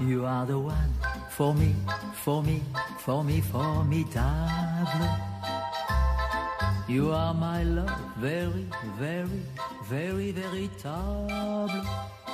You are the one for me, for me, for me, formidable. You are my love, very, very, very, véritable.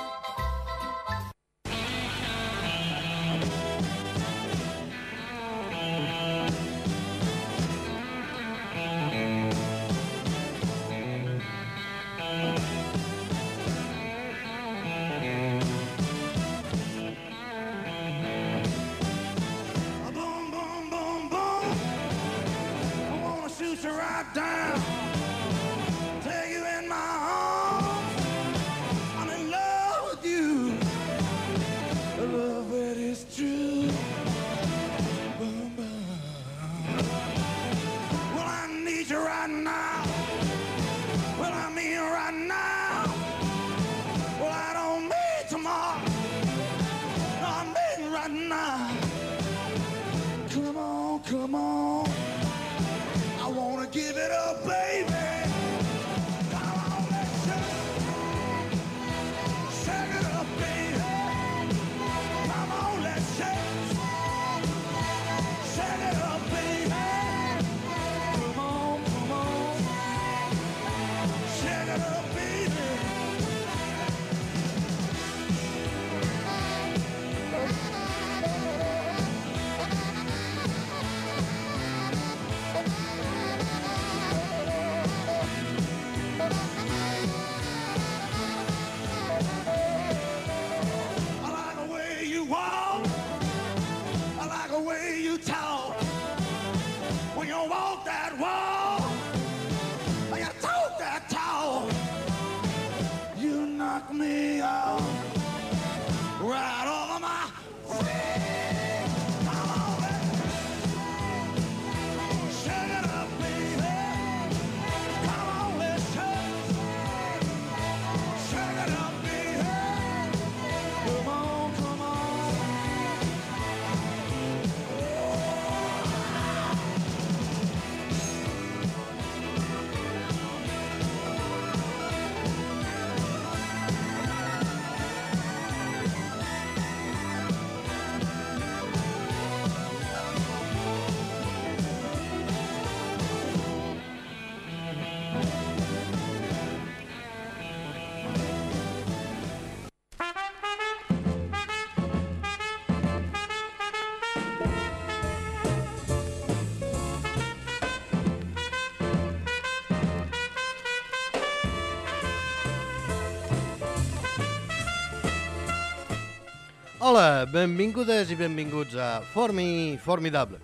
Benvingudes i benvinguts a Formi Formidable,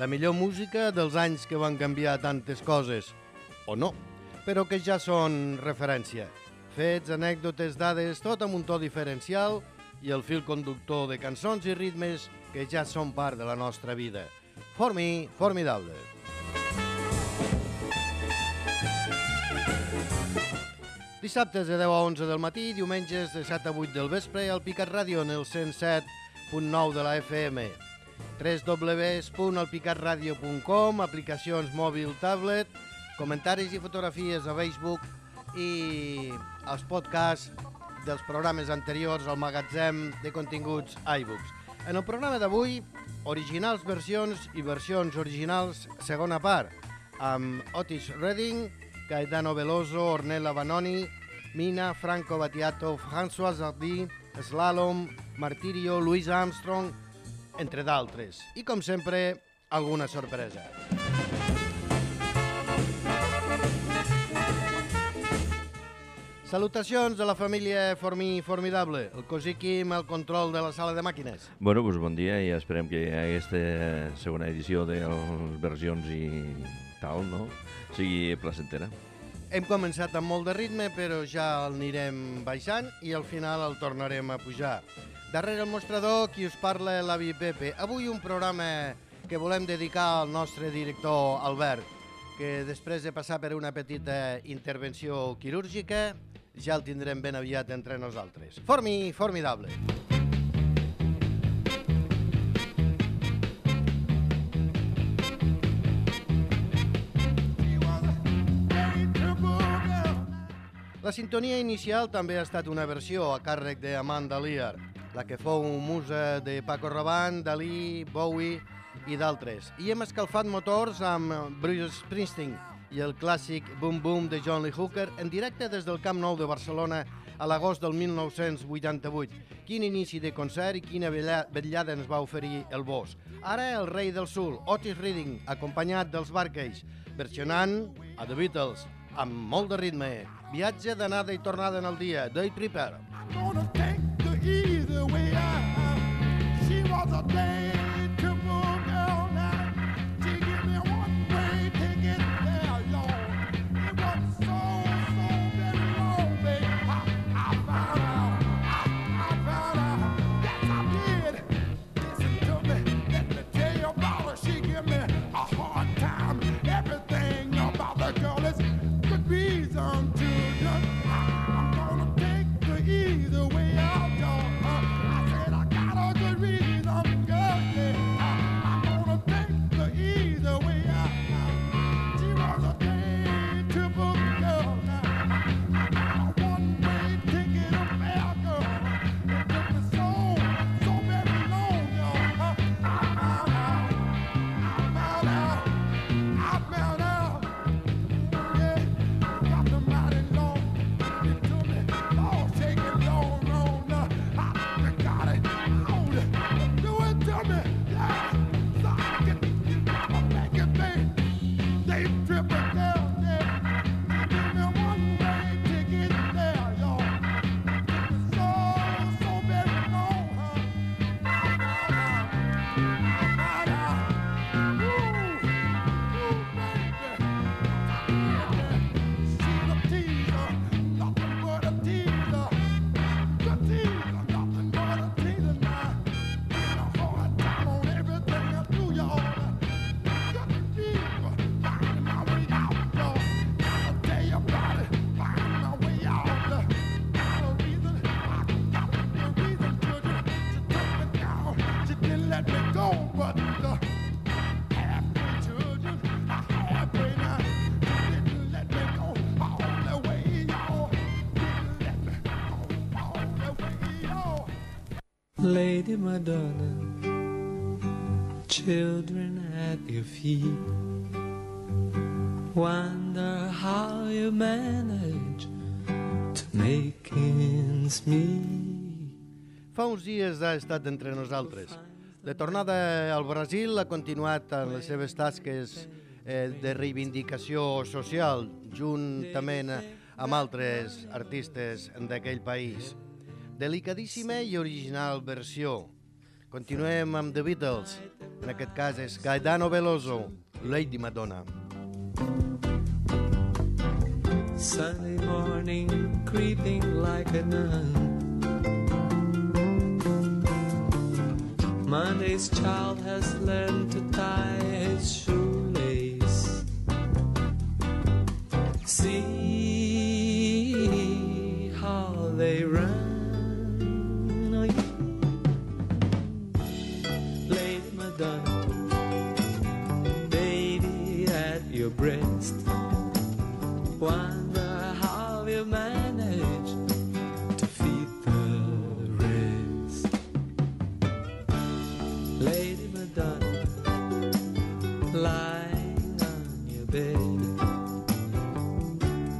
la millor música dels anys que van canviar tantes coses, o no, però que ja són referència. Fets, anècdotes, dades, tot amb un to diferencial i el fil conductor de cançons i ritmes que ja són part de la nostra vida. Formi Formidable. Dissabtes de 10 a 11 del matí, diumenges de 7 a 8 del vespre al Picat Ràdio en el 107.9 de la FM www.alpicatradio.com aplicacions mòbil, tablet comentaris i fotografies a Facebook i els podcasts dels programes anteriors al magatzem de continguts iBooks. En el programa d'avui, originals versions i versions originals segona part, amb Otis Redding, Gaetano Veloso, Ornella Vanoni, Mina, Franco Battiato, François Zardy, Slalom, Martirio, Louis Armstrong, entre d'altres. I, com sempre, alguna sorpresa. Salutacions a la família Formí Formidable, el cosí Quim al control de la sala de màquines. Bueno, doncs bon dia i esperem que aquesta segona edició de les versions i tal, no?, sigui placentera. Hem començat amb molt de ritme, però ja el anirem baixant i al final el tornarem a pujar. Darrere el mostrador, qui us parla, l'avi Pepe. Avui un programa que volem dedicar al nostre director Albert, que després de passar per una petita intervenció quirúrgica ja el tindrem ben aviat entre nosaltres. Formi, formidable. La sintonia inicial també ha estat una versió a càrrec de Amanda Lear, la que fou musa de Paco Rabanne, Dalí, Bowie i d'altres. I hem escalfat motors amb Bruce Springsteen i el clàssic Boom Boom de John Lee Hooker en directe des del Camp Nou de Barcelona a l'agost del 1988. Quin inici de concert i quina vetllada ens va oferir el Bos. Ara el rei del sul, Otis Redding, acompanyat dels Barclays, versionant a The Beatles, amb molt de ritme. Viatge d'anada i tornada en el dia, Day Prepare. gonna take the easy way out. She was a day Lady Madonna, children at your feet. Wonder how you manage to make ends meet. Fa uns dies ha estat entre nosaltres. De tornada al Brasil ha continuat en les seves tasques eh, de reivindicació social, juntament amb altres artistes d'aquell país. Delicadíssima i original versió. Continuem amb The Beatles. En aquest cas és Gaetano Veloso, Lady Madonna. Sunday morning creeping like a nun. Monday's child has learned to tie his shoelace. See Wonder how you manage to feed the rest. Lady Madonna, lying on your bed.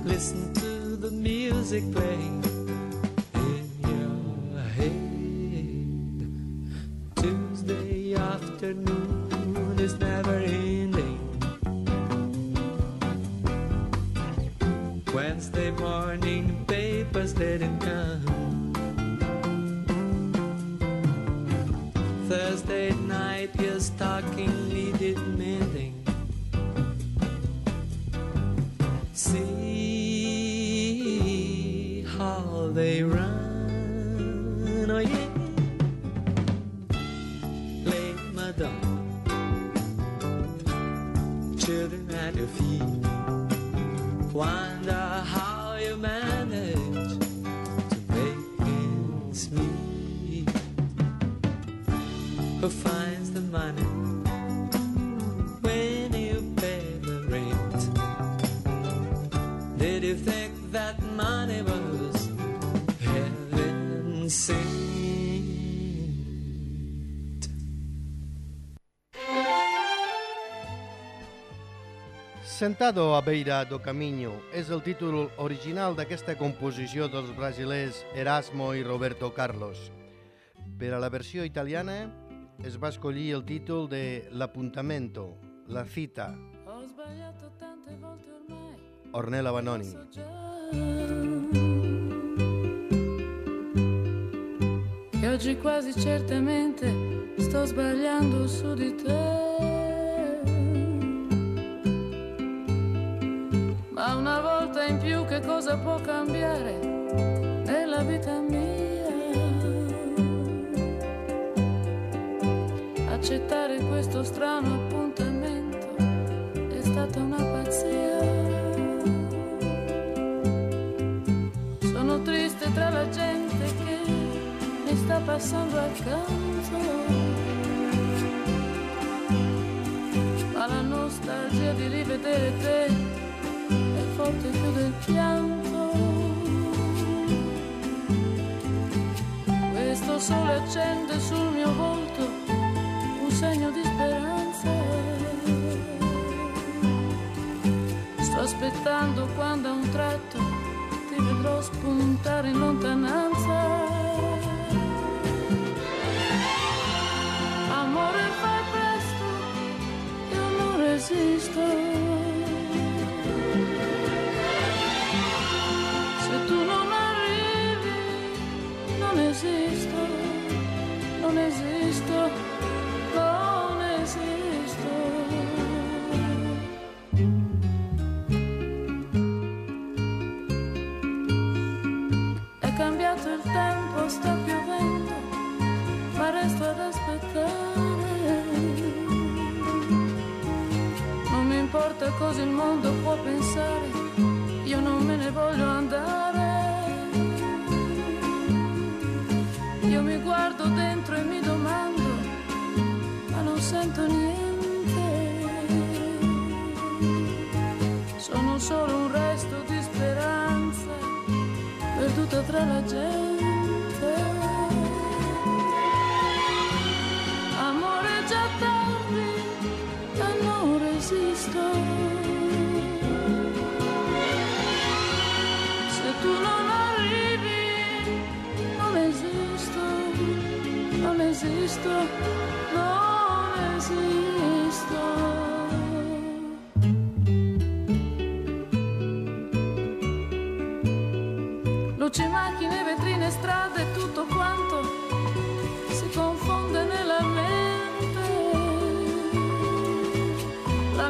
Listen to the music playing Thursday night your stocking needed mending. Sentado à beira do caminho és el títol original d'aquesta composició dels brasilers Erasmo i Roberto Carlos. Per a la versió italiana es va escollir el títol de L'appuntamento, la cita, Ho sbagliato tante volte ormai. Ornella Vanoni. so già Che oggi quasi certamente sto sbagliando su di te. Una volta in più che cosa può cambiare nella vita mia? Accettare questo strano appuntamento è stata una pazzia. Sono triste tra la gente che mi sta passando accanto. La nostalgia di rivedere te accende sul mio volto un segno di speranza. Sto aspettando quando a un tratto ti vedrò spuntare in lontananza. Amore, fai presto, io non resisto.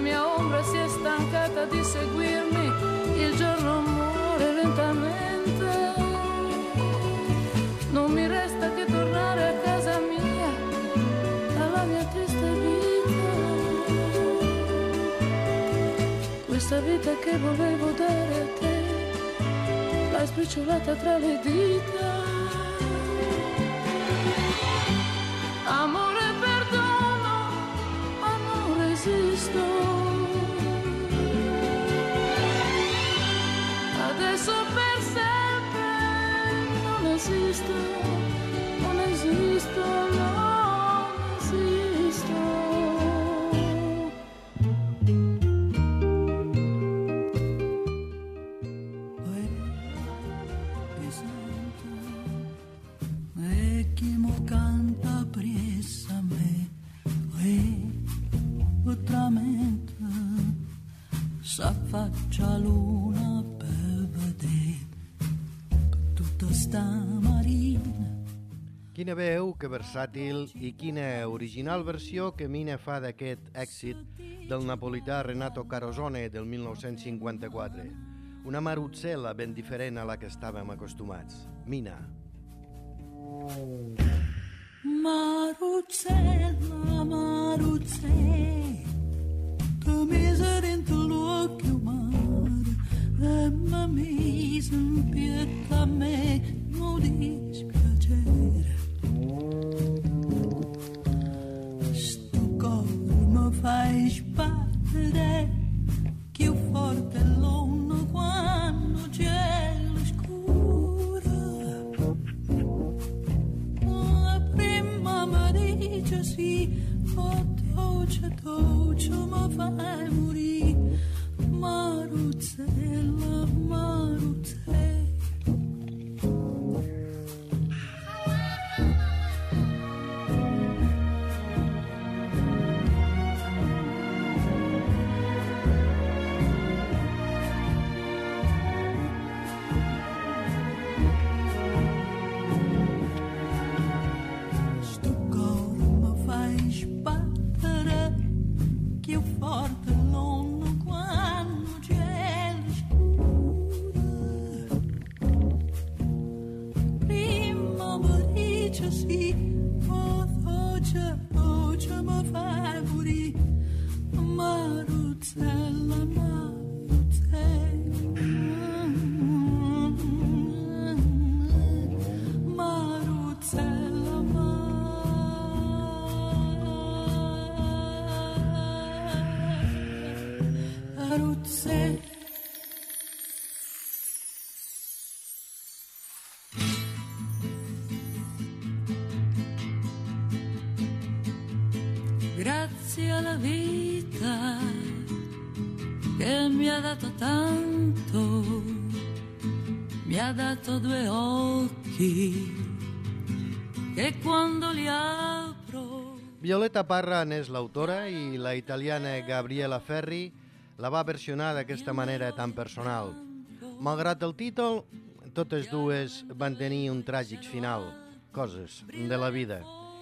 Mia ombra si è stancata di seguirmi, il giorno muore lentamente. Non mi resta che tornare a casa mia, alla mia triste vita. Questa vita che volevo dare a te l'hai sbriciolata tra le dita. Amore, perdono, ma non Adesso per sempre non esisto, non esisto, Quina veu, que versàtil i quina original versió que Mina fa d'aquest èxit del napolità Renato Carosone del 1954. Una marutzela ben diferent a la que estàvem acostumats. Mina. Maruzzella, Maruzzella, tu mise dentro l'occhio mare e mi mise in pietà me, non dispiacere. Stoccolma fai sbattere che il fortellone quando c'è l'oscuro. La prima mi dice sì, ma dolce, dolce, ma fai morire, ma ruzzella, ma dato due occhi che quando li apro Violeta Parra n'és l'autora i la italiana Gabriela Ferri la va versionar d'aquesta manera tan personal. Malgrat el títol, totes dues van tenir un tràgic final, coses de la vida.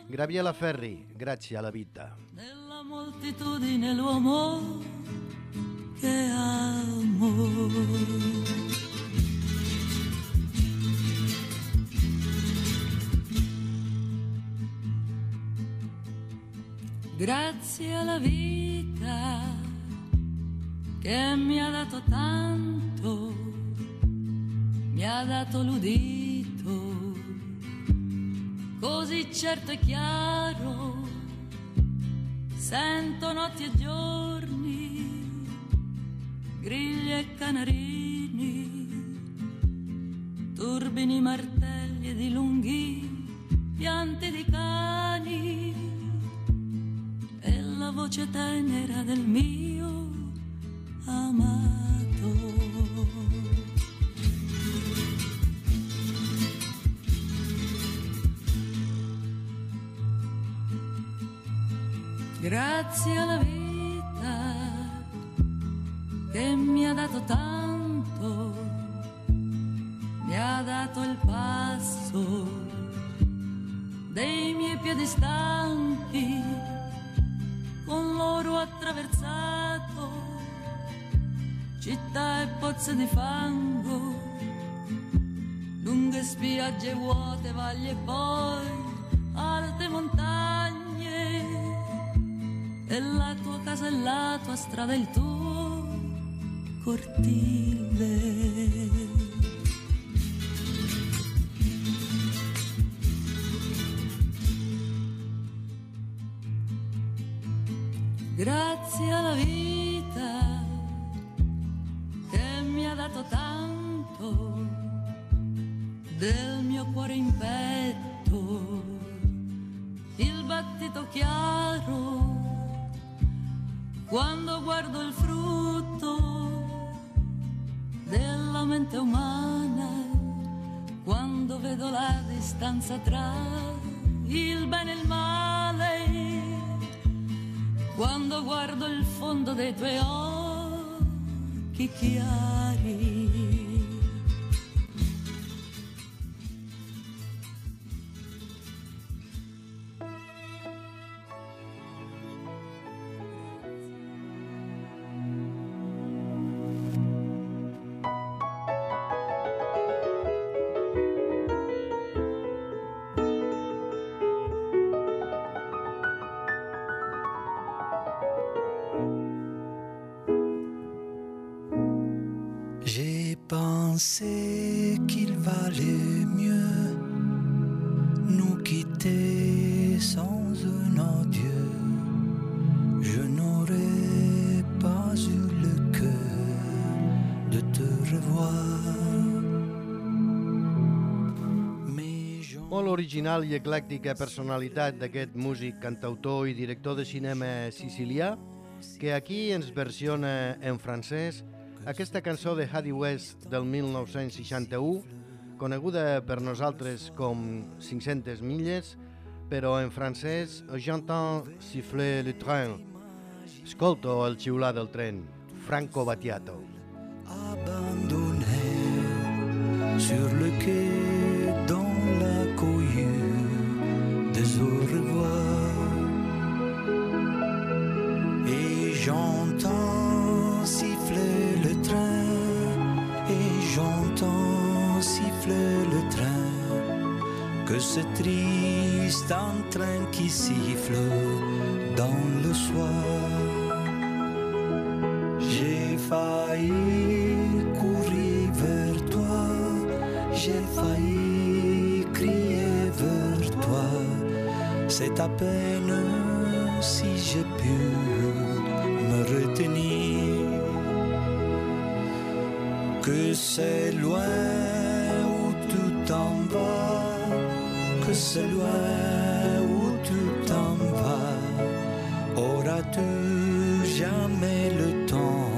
Gabriela Ferri, gràcies a la vita. nella moltitudine l'uomo che amo. Grazie alla vita che mi ha dato tanto, mi ha dato l'udito, così certo e chiaro, sento notti e giorni, grigli e canarini, turbini martelli ed i lunghi pianti di cani la voce tenera del mio amato. Grazie alla vita che mi ha dato tanto, mi ha dato il passo dei miei piedi stanchi, ho attraversato città e pozze di fango, lunghe spiagge vuote, valli e poi alte montagne. E la tua casa è la tua strada, il tuo cortile. Grazie alla vita che mi ha dato tanto del mio cuore in petto, il battito chiaro quando guardo il frutto della mente umana, quando vedo la distanza tra il bene e il male, quando guardo il fondo dei tuoi occhi chiari. Original i eclèctica personalitat d'aquest músic, cantautor i director de cinema sicilià, que aquí ens versiona en francès aquesta cançó de Hadi West del 1961, coneguda per nosaltres com 500 milles, però en francès J'entends siffler le train. Escolto el xiular del tren. Franco Battiato. abandonné sur le quai au revoir et j'entends siffler le train. Et j'entends siffler le train. Que ce triste un train qui siffle dans le soir. J'ai failli À peine si j'ai pu me retenir. Que c'est loin où tout en va, que c'est loin où tout en va. Auras-tu jamais le temps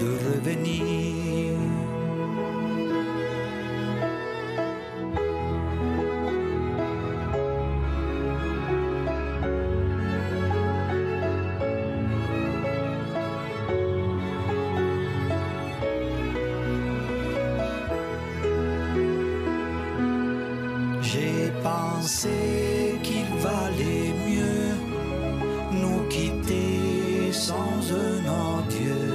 de revenir? Pensé qu'il valait mieux nous quitter sans un adieu.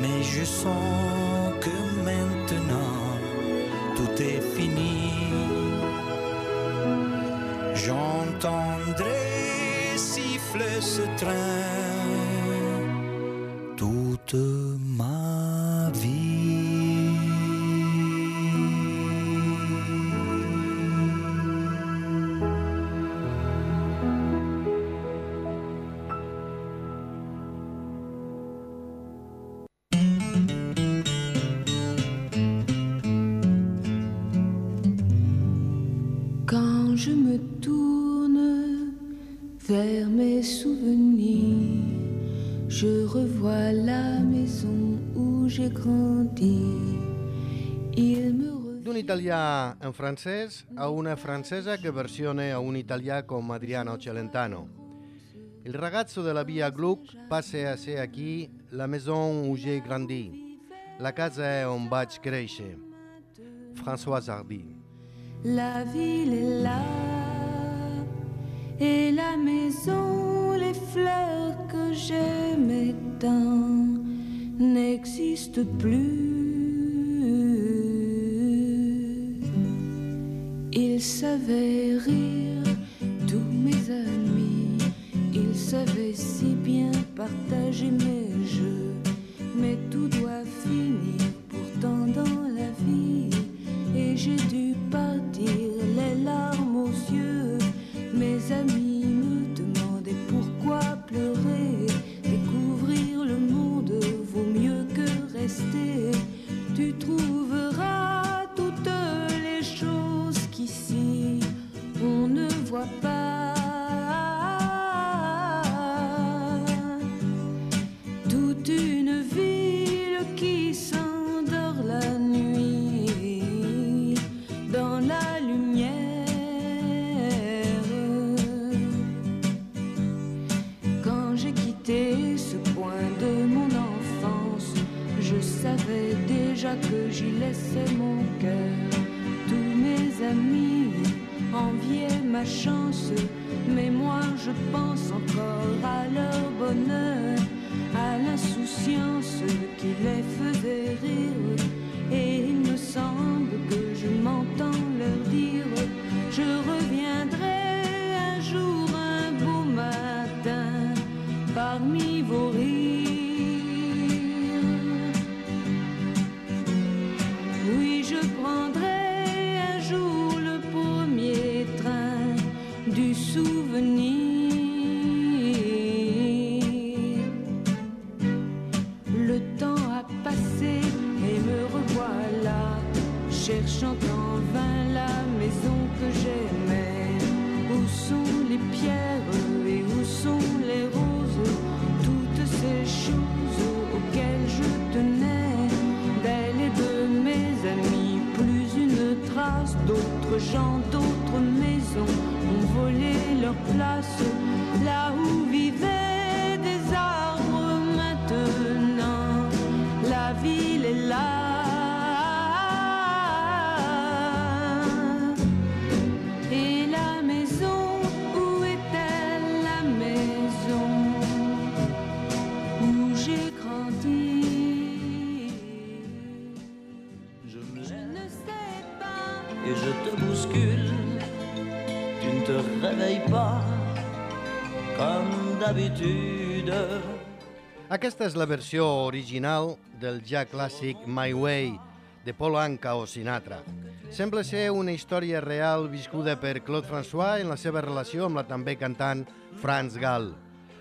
Mais je sens que maintenant tout est fini. J'entendrai siffler ce train Quand je me tourne vers mes souvenirs, je revois la maison où j'ai grandi. Il me D'un italià en francès a una francesa che versiona a un italià com Adriano Celentano. Il ragazzo della via Gluck passa a aquí la maison où j'ai grandi, la casa on vaig créixer. François Hardy. La ville est là, et la maison, les fleurs que j'aimais tant n'existent plus. Ils savaient rire, tous mes amis, ils savaient si bien partager mes jeux, mais tout doit finir pourtant dans la vie. Et j'ai dû partir les larmes aux yeux. Mes amis me demandaient pourquoi pleurer. Découvrir le monde vaut mieux que rester. Tu trouveras toutes les choses qu'ici on ne voit pas. Ma chance, mais moi je pense encore à leur bonheur, à l'insouciance qui les faisait rire. Et il me semble que je m'entends leur dire, je reviendrai fujam d'habitude. Aquesta és la versió original del ja clàssic My Way, de Paul Anka o Sinatra. Sembla ser una història real viscuda per Claude François en la seva relació amb la també cantant Franz Gall.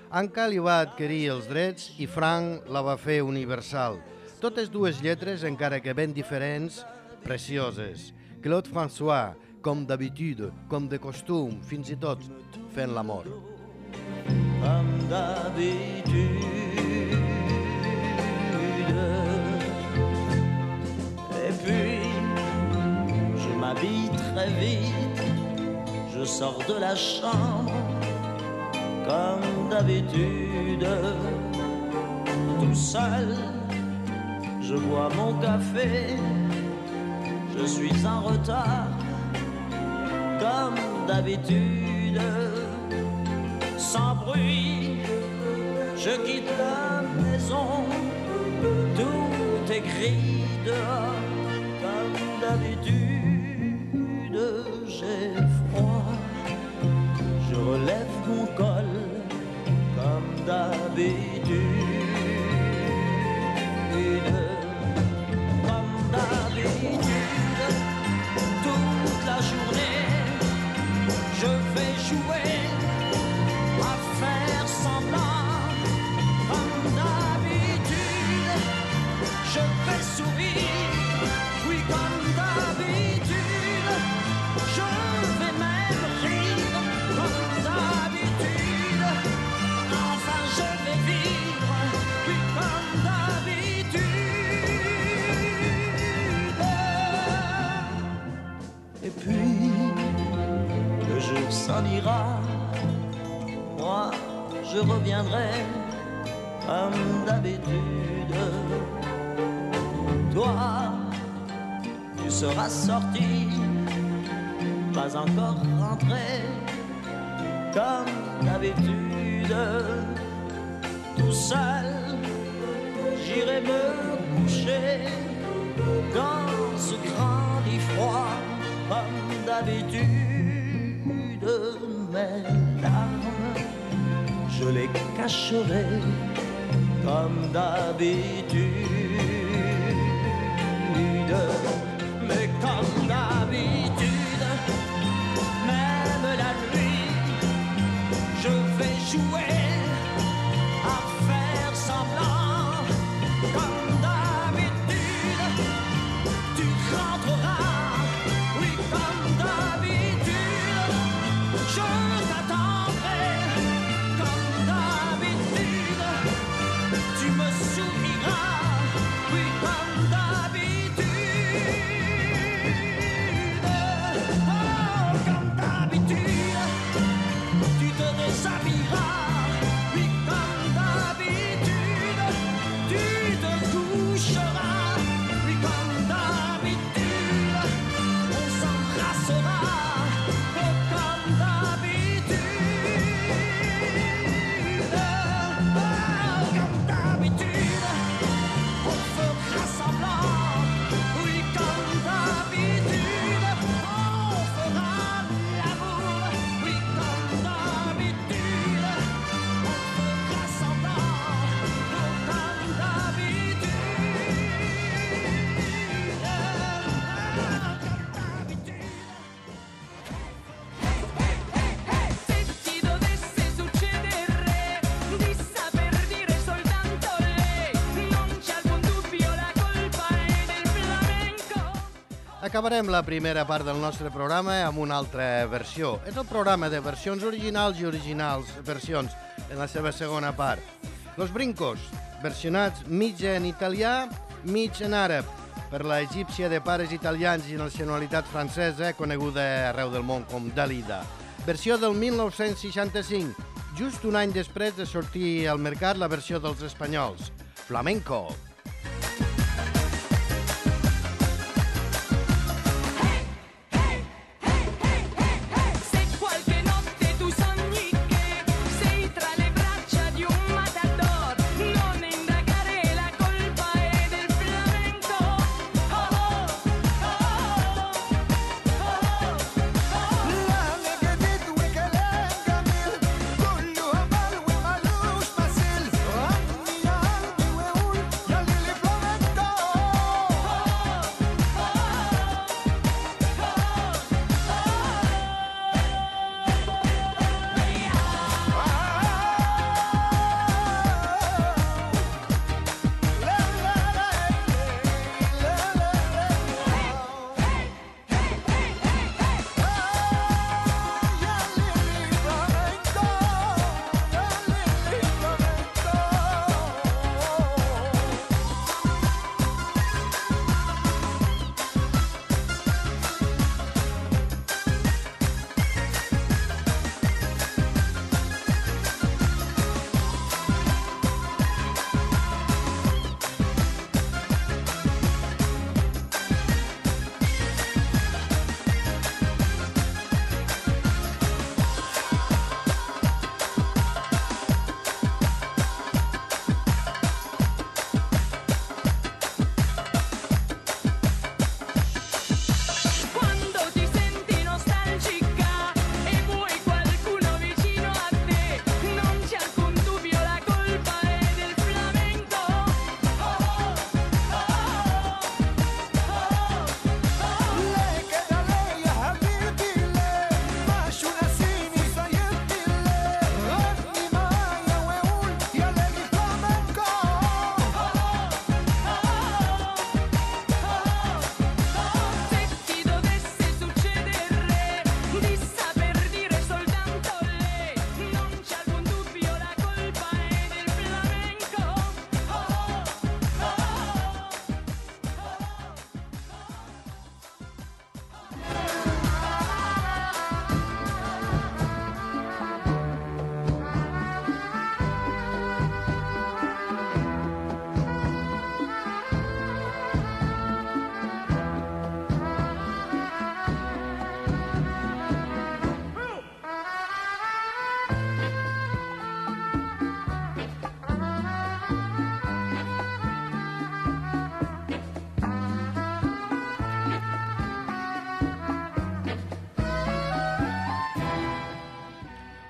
Anka li va adquirir els drets i Frank la va fer universal. Totes dues lletres, encara que ben diferents, precioses. Claude François, com d'habitude, com de costum, fins i tot fent l'amor. Comme d'habitude. Et puis, je m'habille très vite, je sors de la chambre comme d'habitude. Tout seul, je bois mon café, je suis en retard comme d'habitude sans bruit. Je quitte la maison, tout est gris dehors, comme d'habitude. J'ai froid, je relève mon col, comme d'habitude. Comme d'habitude, toute la journée, je vais jouer ira moi je reviendrai comme d'habitude. Toi, tu seras sorti, pas encore rentré comme d'habitude. Tout seul, j'irai me coucher dans ce grand lit froid comme d'habitude. Mes larmes je les cacherai comme d'habitude. Acabarem la primera part del nostre programa amb una altra versió. És el programa de versions originals i originals versions en la seva segona part. Los Brincos, versionats mig en italià, mig en àrab, per la egípcia de pares italians i nacionalitat francesa, coneguda arreu del món com Dalida. Versió del 1965, just un any després de sortir al mercat la versió dels espanyols. Flamenco. Se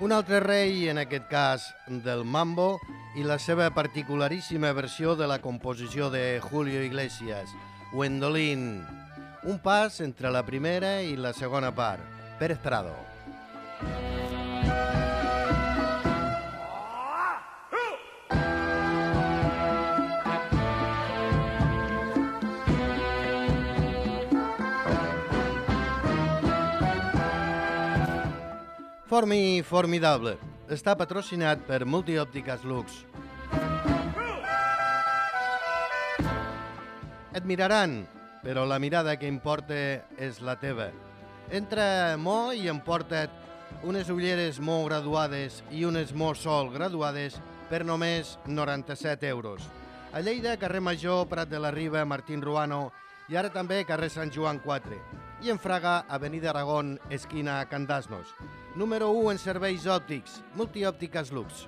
Un altre rei, en aquest cas del mambo, i la seva particularíssima versió de la composició de Julio Iglesias, Wendolin. Un pas entre la primera i la segona part. Pérez Prado. Formi formidable. Està patrocinat per Multiòptiques Lux. Et miraran, però la mirada que importa és la teva. Entra Mo i emporta't unes ulleres Mo graduades i unes Mo Sol graduades per només 97 euros. A Lleida, carrer Major, Prat de la Riba, Martín Ruano i ara també carrer Sant Joan 4. I en Fraga, avenida Aragón, esquina Candasnos. Número 1 en serveis òptics, Multiòptiques Lux.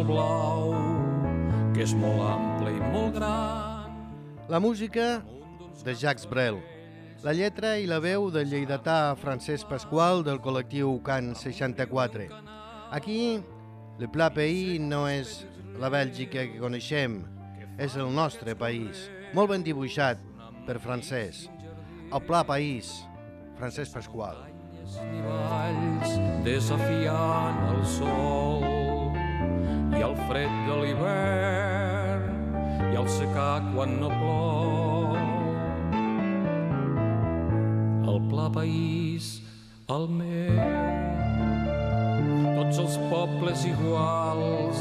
Molt blau, que és molt ample i molt gran. La música de Jacques Brel. La lletra i la veu del lleidatà Francesc Pasqual del col·lectiu Can 64. Aquí, le pla pays no és la Bèlgica que coneixem, és el nostre país, molt ben dibuixat per Francesc. El pla país, Francesc Pasqual. valls desafiant el sol i el fred de l'hivern i el secar quan no plou el pla país el meu tots els pobles iguals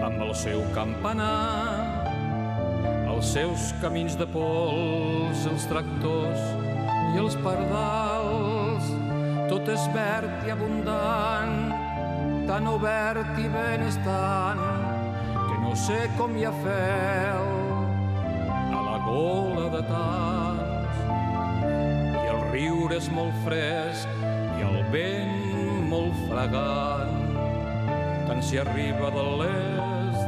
amb el seu campanar els seus camins de pols, els tractors i els pardals. Tot és verd i abundant, tan obert i benestant, que no sé com hi ha fel a la gola de tants. I el riure és molt fresc i el vent molt fragant, tant si arriba de l'est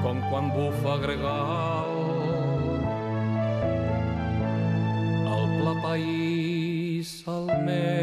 com quan bufa gregal. El pla país, el meu,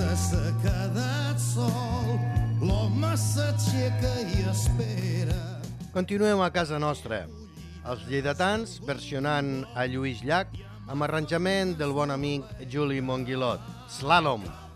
fusta s'ha quedat sol, l'home s'aixeca i espera. Continuem a casa nostra. Els lleidatans versionant a Lluís Llach amb arranjament del bon amic Juli Monguilot. Slalom. Copta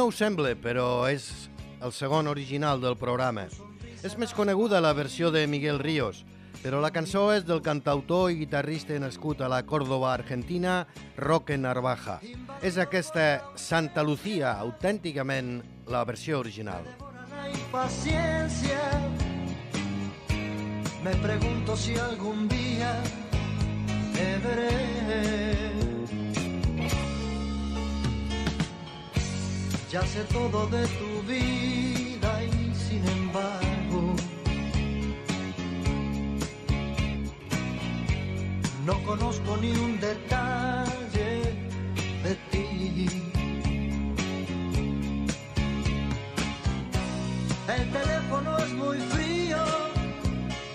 No ho sembla, però és el segon original del programa. És més coneguda la versió de Miguel Ríos, però la cançó és del cantautor i guitarrista nascut a la Córdoba, Argentina, Roque Narvaja. És aquesta Santa Lucía, autènticament la versió original. Me pregunto si algún día te veré. Ya sé todo de tu vida y sin embargo no conozco ni un detalle de ti. El teléfono es muy frío,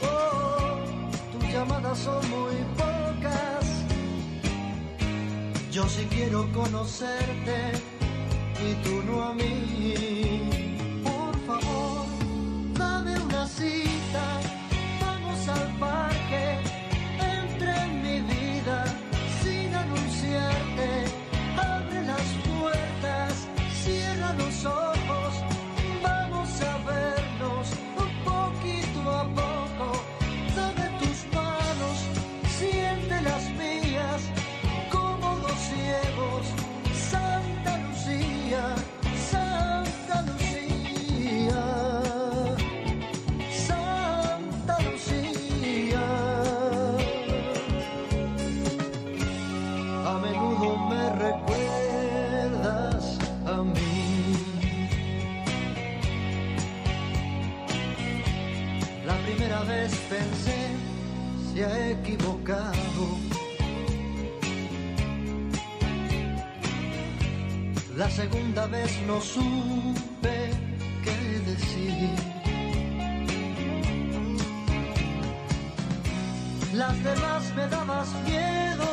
oh, tus llamadas son muy pocas. Yo sí quiero conocerte y tú no a mí. Por favor, dame una cita, vamos al parque, no supe qué decir. Las demás me dabas miedo,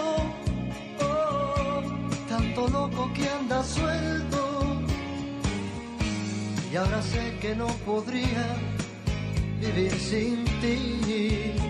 oh, tanto loco que anda suelto. Y ahora sé que no podría vivir sin ti.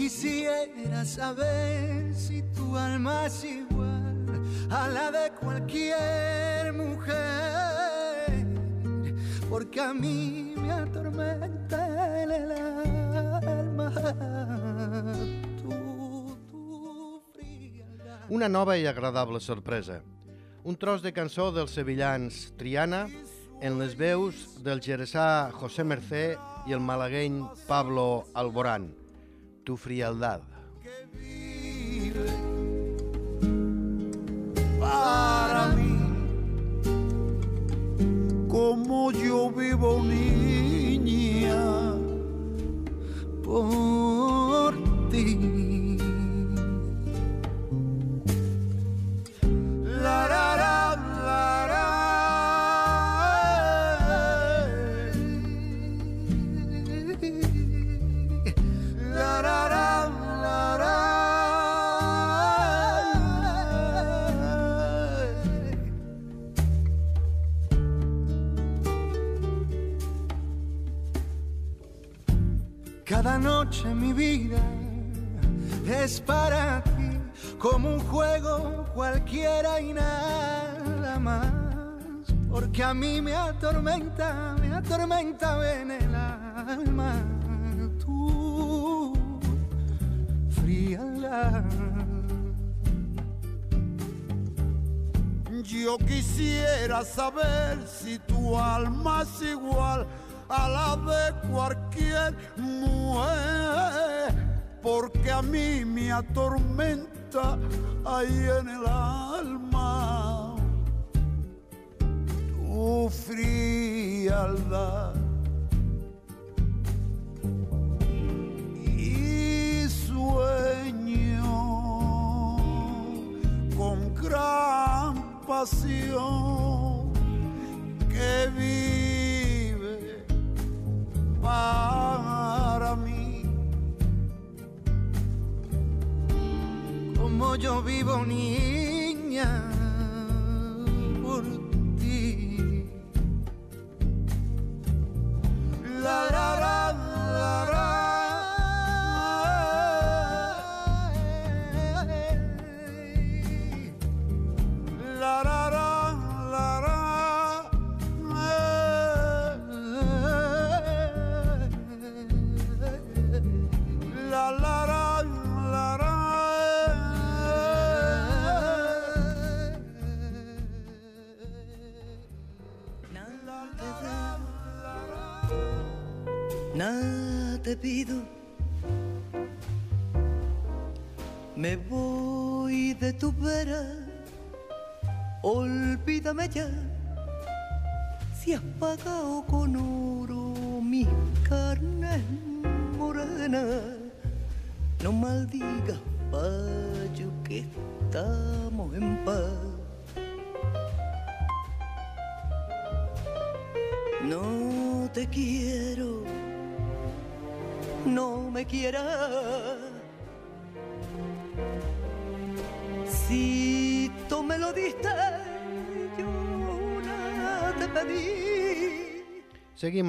Quisiera saber si tu alma es igual a la de cualquier mujer, porque a mí me atormenta en el alma tu, tu. Una nova i agradable sorpresa. Un tros de cançó dels sevillans Triana en les veus del jerezà José Mercé i el malagueny Pablo Alborán. Tu frialdad. Como yo vivo niña por ti. Es para ti como un juego cualquiera y nada más. Porque a mí me atormenta, me atormenta en el alma tu frialdad. Yo quisiera saber si tu alma es igual a la de cualquier mujer, porque a mí me atormenta ahí en el alma tu frialdad. Y sueño con gran pasión bonito.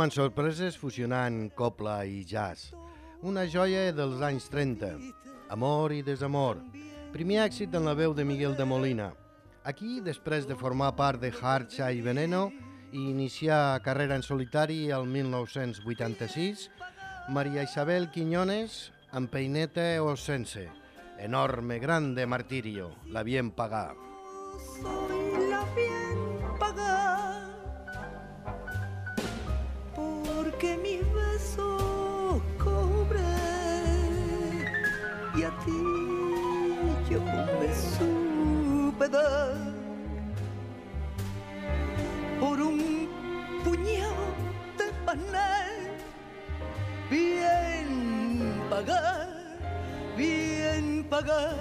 Seguim en sorpreses fusionant copla i jazz. Una joia dels anys 30. Amor i desamor. Primer èxit en la veu de Miguel de Molina. Aquí, després de formar part de Harcha i Veneno i iniciar carrera en solitari el 1986, Maria Isabel Quiñones amb Peinete o Sense. Enorme, grande martirio, la bien pagada. Porque mis besos cobré y a ti yo me supe dar por un puñado de panel bien pagar bien pagar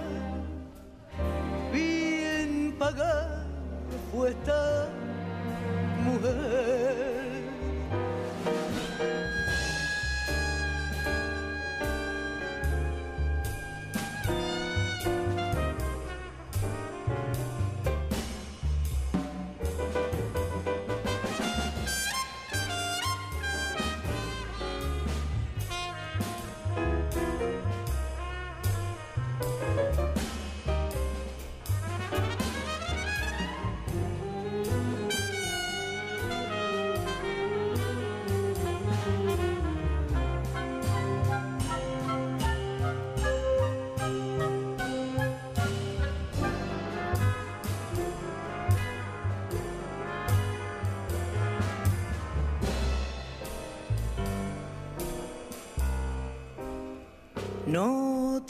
bien pagar fue esta mujer.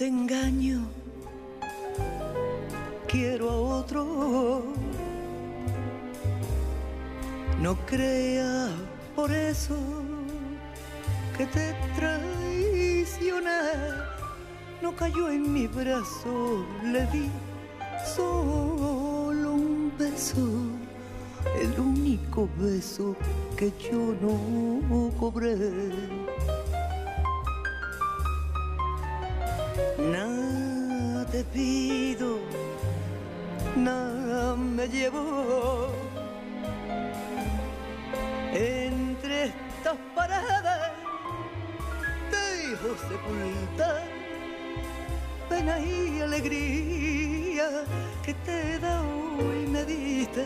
te engaño, quiero a otro. No creas por eso que te traicioné. No cayó en mi brazo, le di solo un beso, el único beso que yo no cobré. Te pido, nada me llevo entre estas paradas dejo sepultar pena y alegría que te da hoy me diste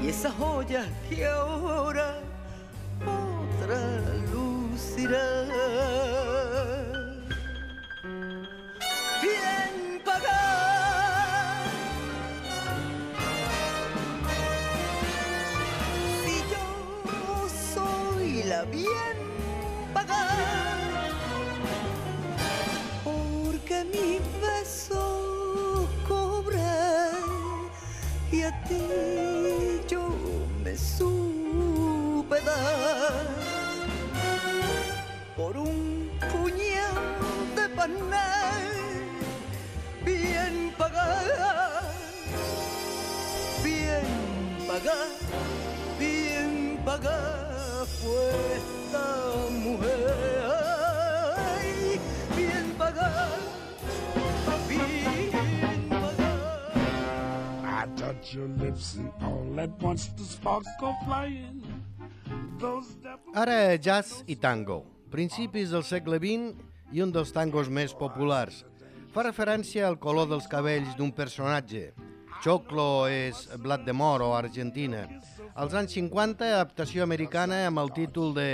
y esas joyas que ahora otra lucirá. Bien pagar. Porque mi beso cobré y a ti yo me supe dar. Por un puñado de panal bien pagar bien pagar bien pagar fue esta mujer Ay, bien pagar bien I touch your lips and all at once the sparks go flying. Ara jazz i tango, principis del segle XX i un dels tangos més populars. Fa referència al color dels cabells d'un personatge. Choclo és blat de moro, Argentina. Als anys 50, adaptació americana amb el títol de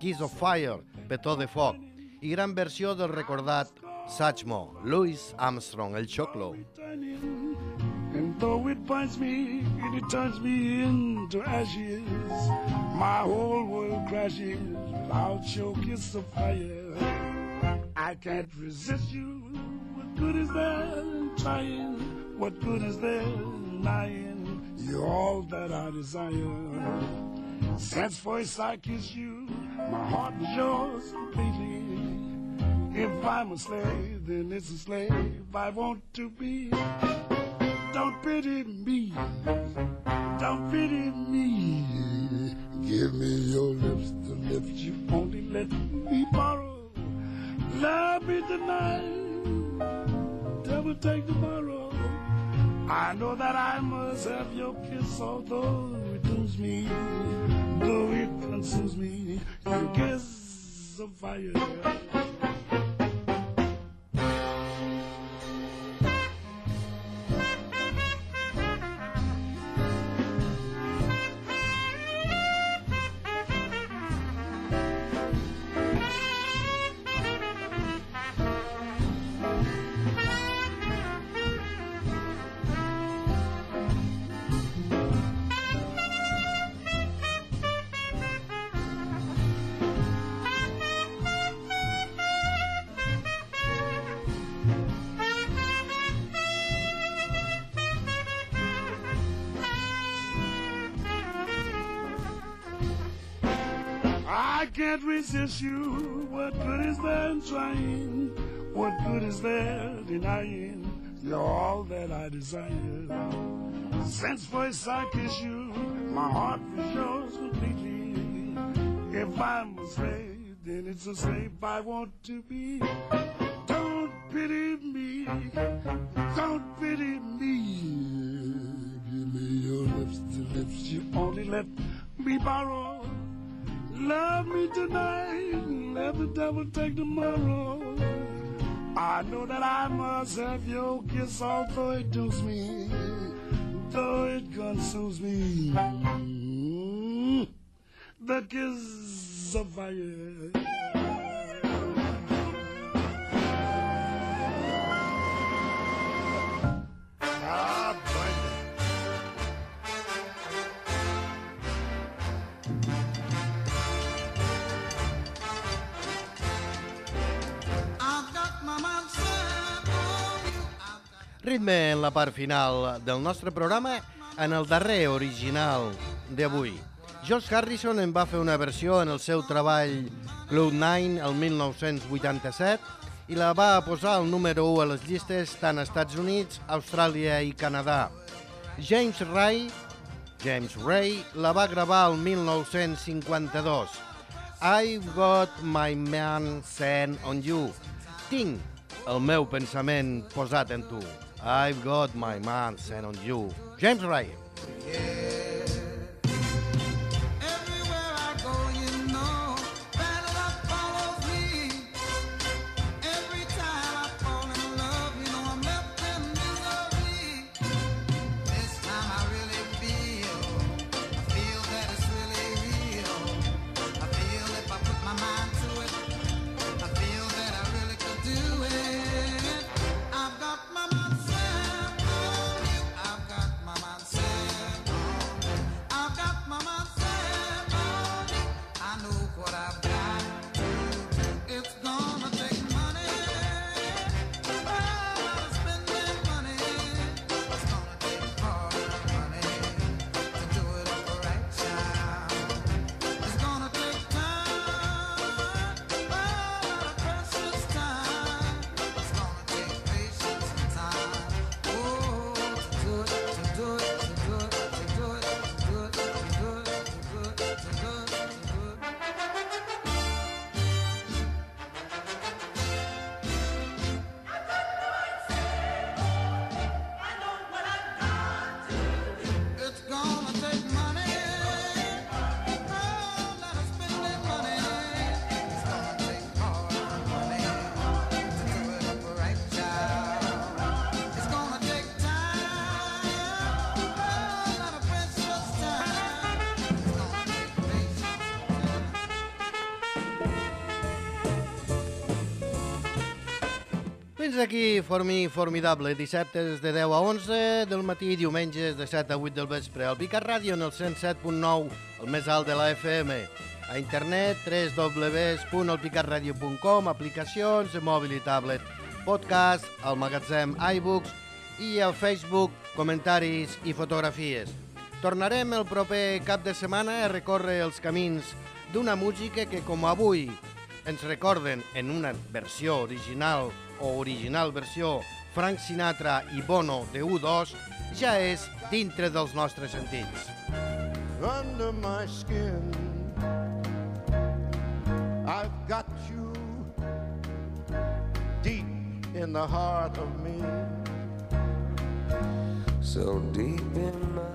Kiss of Fire, Petó de foc, i gran versió del recordat Satchmo, Louis Armstrong, el Choclo. And though it binds me and it turns me into ashes, my whole world crashes without your kiss of fire. I can't resist you. What good is there in trying? What good is there in lying? You're all that I desire. Since first I kissed you, my heart was yours completely. If I'm a slave, then it's a slave I want to be. Don't pity me. Don't pity me. Give me your lips, the lips you only let me borrow. Love me tonight. Devil take tomorrow. I know that I must have your kiss, although it dooms me, though it consumes me. Your kiss of fire. I can't resist you. What good is there in trying? What good is there denying? You're all that I desire. Since first I kiss you, my heart was yours completely. If I'm a slave, then it's a slave I want to be. Don't pity me. Don't pity me. Give me your lips, the lips you only let me borrow. Love me tonight, let the devil take tomorrow. I know that I must have your kiss, although it dooms me, though it consumes me. Mm. The kiss of fire. Ritme en la part final del nostre programa en el darrer original d'avui. George Harrison en va fer una versió en el seu treball Cloud9 el 1987 i la va posar al número 1 a les llistes tant als Estats Units, Austràlia i Canadà. James Ray, James Ray la va gravar el 1952. I've got my man sent on you. Tinc el meu pensament posat en tu. I've got my man sent on you. James Ray. Everywhere Fins aquí Formi Formidable, dissabtes de 10 a 11 del matí i diumenges de 7 a 8 del vespre. Al Picat Ràdio en el 107.9, el més alt de la FM. A internet www.elpicatradio.com, aplicacions mòbil i tablet, podcast, al magatzem iBooks i a Facebook, comentaris i fotografies. Tornarem el proper cap de setmana a recórrer els camins d'una música que, com avui, ens recorden en una versió original o original versió Frank Sinatra i Bono de U2, ja és dintre dels nostres sentits. under my skin. I've got you deep in the heart of me. So deep in my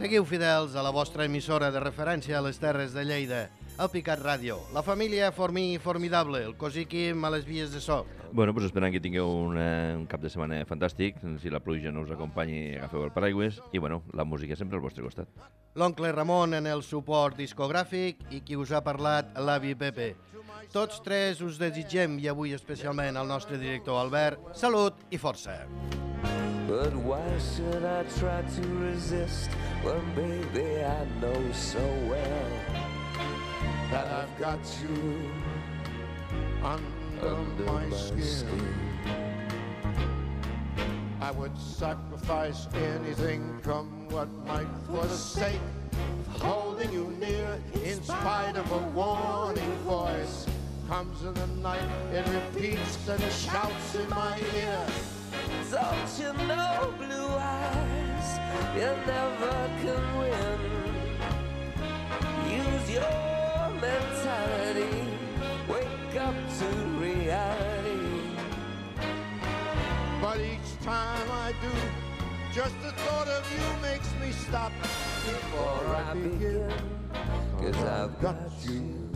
Seguiu fidels a la vostra emissora de referència a les Terres de Lleida, el Picat Ràdio, la família Formí Formidable, el cosí Quim a les vies de so. Bueno, pues esperant que tingueu un, eh, un cap de setmana fantàstic, si la pluja no us acompanyi, agafeu el paraigües, i bueno, la música sempre al vostre costat. L'oncle Ramon en el suport discogràfic i qui us ha parlat, l'avi Pepe. Tots tres us desitgem, i avui especialment al nostre director Albert, salut i força. But why should I try to resist when, baby, I know so well that I've got you under, under my, my skin. skin? I would sacrifice anything, come what might, for the sake of holding you near. In spite of a warning voice, comes in the night, it repeats and shouts in my ear. Don't you know, blue eyes, you never can win. Use your mentality, wake up to reality. But each time I do, just the thought of you makes me stop before I begin. Cause I've got you